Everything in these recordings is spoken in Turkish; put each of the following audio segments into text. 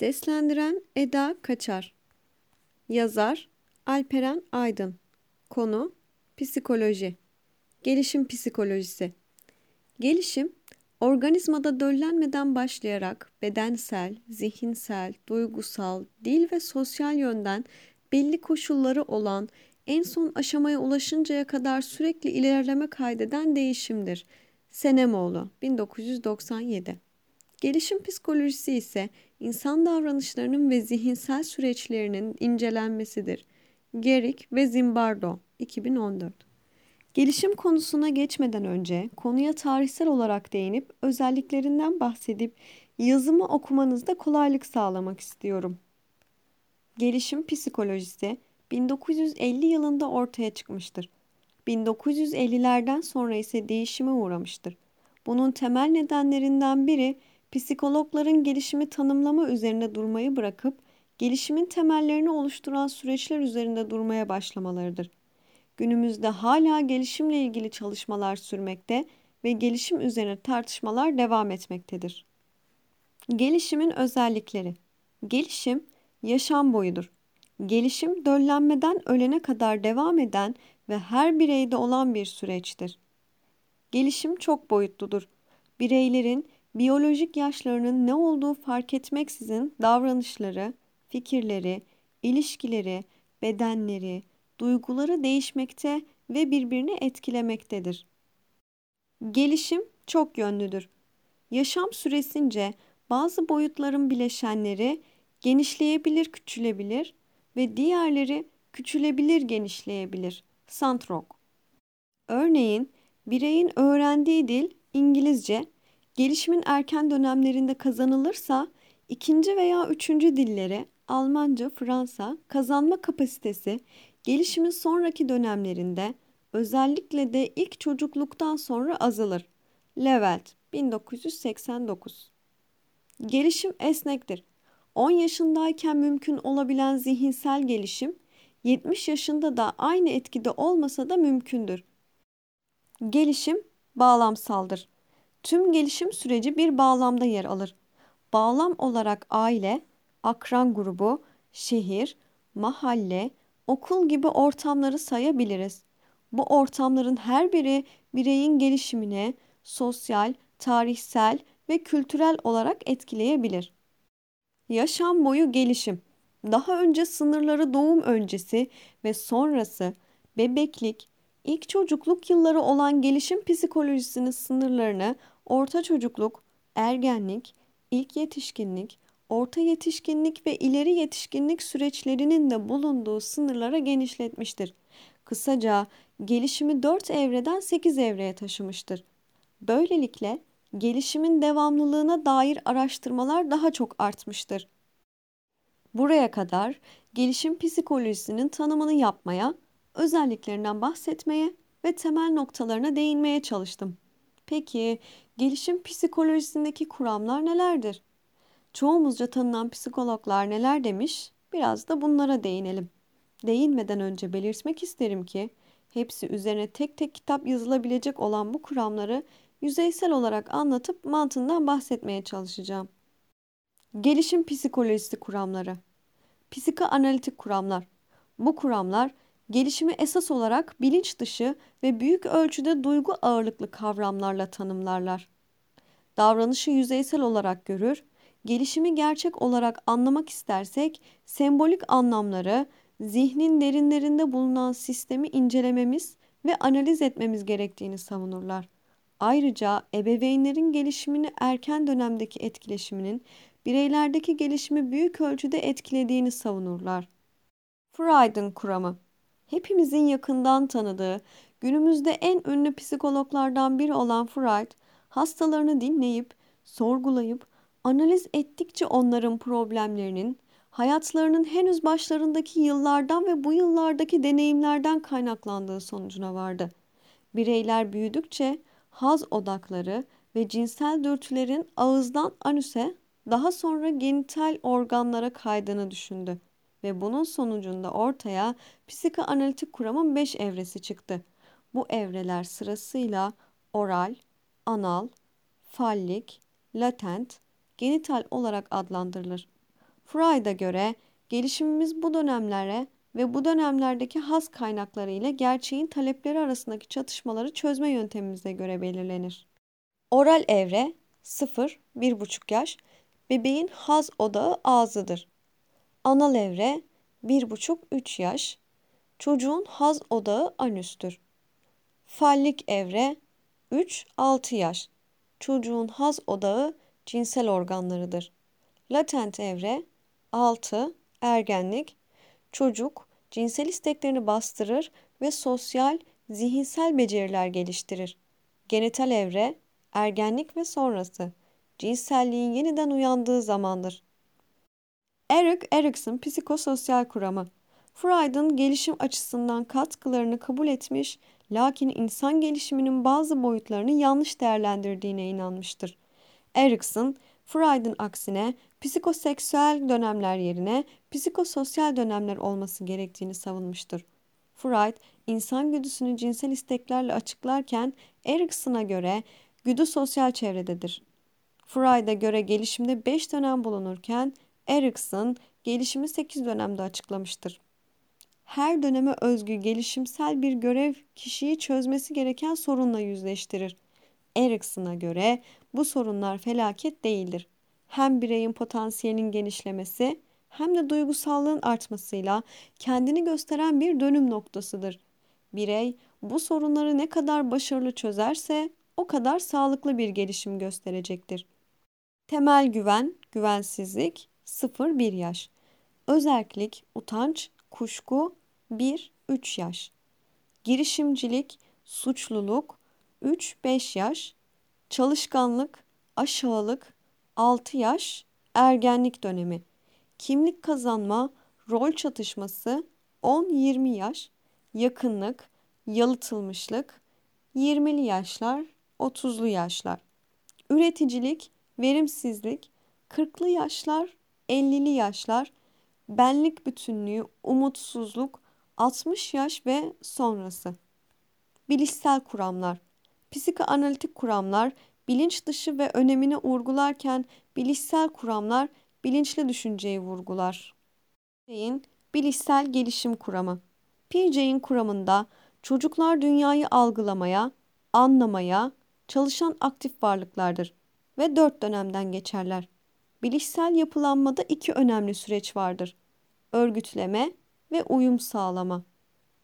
Seslendiren Eda Kaçar. Yazar Alperen Aydın. Konu Psikoloji. Gelişim psikolojisi. Gelişim, organizmada döllenmeden başlayarak bedensel, zihinsel, duygusal, dil ve sosyal yönden belli koşulları olan en son aşamaya ulaşıncaya kadar sürekli ilerleme kaydeden değişimdir. Senemoğlu 1997 Gelişim psikolojisi ise insan davranışlarının ve zihinsel süreçlerinin incelenmesidir. Gerik ve Zimbardo 2014 Gelişim konusuna geçmeden önce konuya tarihsel olarak değinip özelliklerinden bahsedip yazımı okumanızda kolaylık sağlamak istiyorum. Gelişim psikolojisi 1950 yılında ortaya çıkmıştır. 1950'lerden sonra ise değişime uğramıştır. Bunun temel nedenlerinden biri psikologların gelişimi tanımlama üzerine durmayı bırakıp gelişimin temellerini oluşturan süreçler üzerinde durmaya başlamalarıdır. Günümüzde hala gelişimle ilgili çalışmalar sürmekte ve gelişim üzerine tartışmalar devam etmektedir. Gelişimin özellikleri Gelişim yaşam boyudur. Gelişim döllenmeden ölene kadar devam eden ve her bireyde olan bir süreçtir. Gelişim çok boyutludur. Bireylerin biyolojik yaşlarının ne olduğu fark etmeksizin davranışları, fikirleri, ilişkileri, bedenleri, duyguları değişmekte ve birbirini etkilemektedir. Gelişim çok yönlüdür. Yaşam süresince bazı boyutların bileşenleri genişleyebilir, küçülebilir ve diğerleri küçülebilir, genişleyebilir. Santrok. Örneğin bireyin öğrendiği dil İngilizce gelişimin erken dönemlerinde kazanılırsa ikinci veya üçüncü dilleri Almanca, Fransa kazanma kapasitesi gelişimin sonraki dönemlerinde özellikle de ilk çocukluktan sonra azalır. Levelt 1989 Gelişim esnektir. 10 yaşındayken mümkün olabilen zihinsel gelişim 70 yaşında da aynı etkide olmasa da mümkündür. Gelişim bağlamsaldır. Tüm gelişim süreci bir bağlamda yer alır. Bağlam olarak aile, akran grubu, şehir, mahalle, okul gibi ortamları sayabiliriz. Bu ortamların her biri bireyin gelişimine sosyal, tarihsel ve kültürel olarak etkileyebilir. Yaşam boyu gelişim. Daha önce sınırları doğum öncesi ve sonrası, bebeklik, ilk çocukluk yılları olan gelişim psikolojisinin sınırlarını orta çocukluk, ergenlik, ilk yetişkinlik, orta yetişkinlik ve ileri yetişkinlik süreçlerinin de bulunduğu sınırlara genişletmiştir. Kısaca gelişimi 4 evreden 8 evreye taşımıştır. Böylelikle gelişimin devamlılığına dair araştırmalar daha çok artmıştır. Buraya kadar gelişim psikolojisinin tanımını yapmaya, özelliklerinden bahsetmeye ve temel noktalarına değinmeye çalıştım. Peki gelişim psikolojisindeki kuramlar nelerdir? Çoğumuzca tanınan psikologlar neler demiş? Biraz da bunlara değinelim. Değinmeden önce belirtmek isterim ki hepsi üzerine tek tek kitap yazılabilecek olan bu kuramları yüzeysel olarak anlatıp mantığından bahsetmeye çalışacağım. Gelişim psikolojisi kuramları. Psikoanalitik kuramlar. Bu kuramlar gelişimi esas olarak bilinç dışı ve büyük ölçüde duygu ağırlıklı kavramlarla tanımlarlar. Davranışı yüzeysel olarak görür, gelişimi gerçek olarak anlamak istersek sembolik anlamları, zihnin derinlerinde bulunan sistemi incelememiz ve analiz etmemiz gerektiğini savunurlar. Ayrıca ebeveynlerin gelişimini erken dönemdeki etkileşiminin bireylerdeki gelişimi büyük ölçüde etkilediğini savunurlar. Freud'un kuramı Hepimizin yakından tanıdığı, günümüzde en ünlü psikologlardan biri olan Freud, hastalarını dinleyip, sorgulayıp, analiz ettikçe onların problemlerinin, hayatlarının henüz başlarındaki yıllardan ve bu yıllardaki deneyimlerden kaynaklandığı sonucuna vardı. Bireyler büyüdükçe haz odakları ve cinsel dürtülerin ağızdan anüse, daha sonra genital organlara kaydığını düşündü ve bunun sonucunda ortaya psikoanalitik kuramın 5 evresi çıktı. Bu evreler sırasıyla oral, anal, fallik, latent, genital olarak adlandırılır. Freud'a göre gelişimimiz bu dönemlere ve bu dönemlerdeki haz kaynakları ile gerçeğin talepleri arasındaki çatışmaları çözme yöntemimize göre belirlenir. Oral evre 0-1,5 yaş bebeğin haz odağı ağzıdır. Anal evre 1,5-3 yaş çocuğun haz odağı anüstür. Fallik evre 3-6 yaş çocuğun haz odağı cinsel organlarıdır. Latent evre 6 ergenlik çocuk cinsel isteklerini bastırır ve sosyal, zihinsel beceriler geliştirir. Genital evre ergenlik ve sonrası cinselliğin yeniden uyandığı zamandır. Eric Erikson psikososyal kuramı Freud'un gelişim açısından katkılarını kabul etmiş lakin insan gelişiminin bazı boyutlarını yanlış değerlendirdiğine inanmıştır. Erikson, Freud'un aksine psikoseksüel dönemler yerine psikososyal dönemler olması gerektiğini savunmuştur. Freud, insan güdüsünü cinsel isteklerle açıklarken Erikson'a göre güdü sosyal çevrededir. Freud'a göre gelişimde 5 dönem bulunurken Erikson gelişimi 8 dönemde açıklamıştır. Her döneme özgü gelişimsel bir görev kişiyi çözmesi gereken sorunla yüzleştirir. Erikson'a göre bu sorunlar felaket değildir. Hem bireyin potansiyelinin genişlemesi hem de duygusallığın artmasıyla kendini gösteren bir dönüm noktasıdır. Birey bu sorunları ne kadar başarılı çözerse o kadar sağlıklı bir gelişim gösterecektir. Temel güven, güvensizlik 0-1 yaş. Özerklik, utanç, kuşku 1-3 yaş. Girişimcilik, suçluluk 3-5 yaş. Çalışkanlık, aşağılık 6 yaş. Ergenlik dönemi. Kimlik kazanma, rol çatışması 10-20 yaş. Yakınlık, yalıtılmışlık 20'li yaşlar, 30'lu yaşlar. Üreticilik, verimsizlik 40'lı yaşlar, 50'li yaşlar, benlik bütünlüğü, umutsuzluk 60 yaş ve sonrası. Bilişsel kuramlar, psikoanalitik kuramlar bilinç dışı ve önemini vurgularken bilişsel kuramlar bilinçli düşünceyi vurgular. Piaget'in bilişsel gelişim kuramı. Piaget'in kuramında çocuklar dünyayı algılamaya, anlamaya, çalışan aktif varlıklardır ve dört dönemden geçerler. Bilişsel yapılanmada iki önemli süreç vardır. Örgütleme ve uyum sağlama.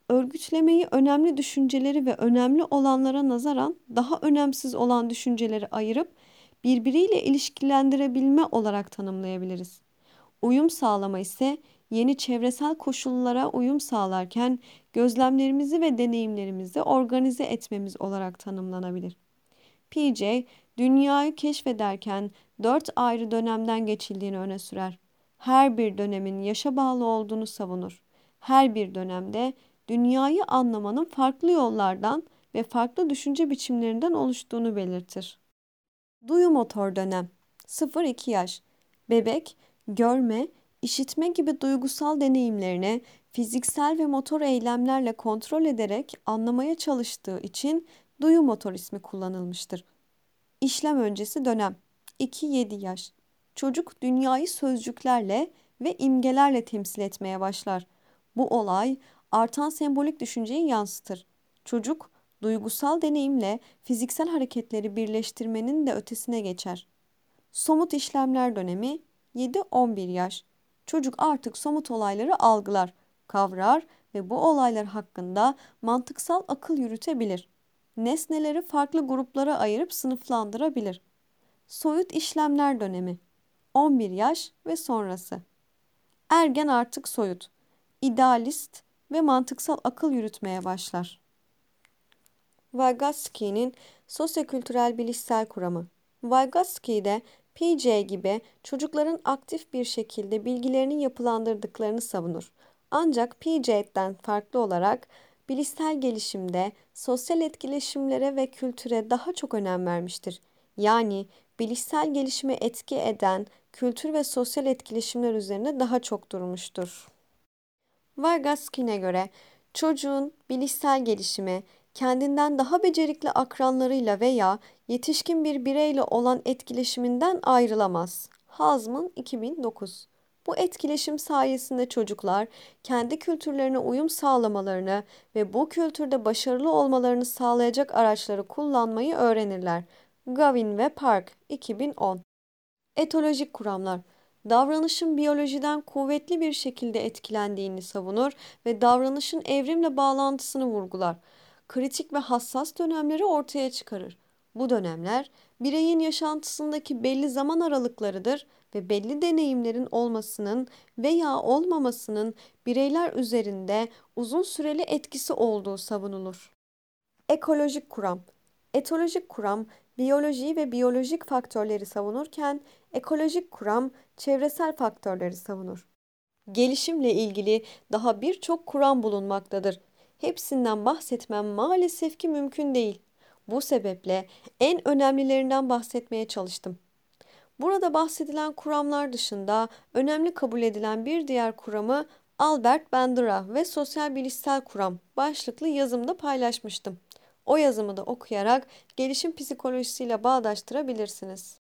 Örgütlemeyi önemli düşünceleri ve önemli olanlara nazaran daha önemsiz olan düşünceleri ayırıp birbiriyle ilişkilendirebilme olarak tanımlayabiliriz. Uyum sağlama ise yeni çevresel koşullara uyum sağlarken gözlemlerimizi ve deneyimlerimizi organize etmemiz olarak tanımlanabilir. PJ, dünyayı keşfederken dört ayrı dönemden geçildiğini öne sürer. Her bir dönemin yaşa bağlı olduğunu savunur. Her bir dönemde dünyayı anlamanın farklı yollardan ve farklı düşünce biçimlerinden oluştuğunu belirtir. Duyu motor dönem 0-2 yaş Bebek, görme, işitme gibi duygusal deneyimlerini fiziksel ve motor eylemlerle kontrol ederek anlamaya çalıştığı için duyu motor ismi kullanılmıştır. İşlem öncesi dönem 2-7 yaş. Çocuk dünyayı sözcüklerle ve imgelerle temsil etmeye başlar. Bu olay artan sembolik düşünceyi yansıtır. Çocuk duygusal deneyimle fiziksel hareketleri birleştirmenin de ötesine geçer. Somut işlemler dönemi 7-11 yaş. Çocuk artık somut olayları algılar, kavrar ve bu olaylar hakkında mantıksal akıl yürütebilir. Nesneleri farklı gruplara ayırıp sınıflandırabilir. Soyut işlemler dönemi 11 yaş ve sonrası. Ergen artık soyut, idealist ve mantıksal akıl yürütmeye başlar. Vygotsky'nin sosyokültürel bilişsel kuramı. Vygotsky'de PJ gibi çocukların aktif bir şekilde bilgilerini yapılandırdıklarını savunur. Ancak PJ'den farklı olarak bilişsel gelişimde sosyal etkileşimlere ve kültüre daha çok önem vermiştir. Yani bilişsel gelişime etki eden kültür ve sosyal etkileşimler üzerine daha çok durmuştur. Vygotsky'ne göre çocuğun bilişsel gelişimi kendinden daha becerikli akranlarıyla veya yetişkin bir bireyle olan etkileşiminden ayrılamaz. Hazm'ın 2009 Bu etkileşim sayesinde çocuklar kendi kültürlerine uyum sağlamalarını ve bu kültürde başarılı olmalarını sağlayacak araçları kullanmayı öğrenirler. Gavin ve Park 2010 Etolojik kuramlar davranışın biyolojiden kuvvetli bir şekilde etkilendiğini savunur ve davranışın evrimle bağlantısını vurgular. Kritik ve hassas dönemleri ortaya çıkarır. Bu dönemler bireyin yaşantısındaki belli zaman aralıklarıdır ve belli deneyimlerin olmasının veya olmamasının bireyler üzerinde uzun süreli etkisi olduğu savunulur. Ekolojik kuram Etolojik kuram biyolojiyi ve biyolojik faktörleri savunurken ekolojik kuram çevresel faktörleri savunur. Gelişimle ilgili daha birçok kuram bulunmaktadır. Hepsinden bahsetmem maalesef ki mümkün değil. Bu sebeple en önemlilerinden bahsetmeye çalıştım. Burada bahsedilen kuramlar dışında önemli kabul edilen bir diğer kuramı Albert Bandura ve Sosyal Bilişsel Kuram başlıklı yazımda paylaşmıştım. O yazımı da okuyarak gelişim psikolojisiyle bağdaştırabilirsiniz.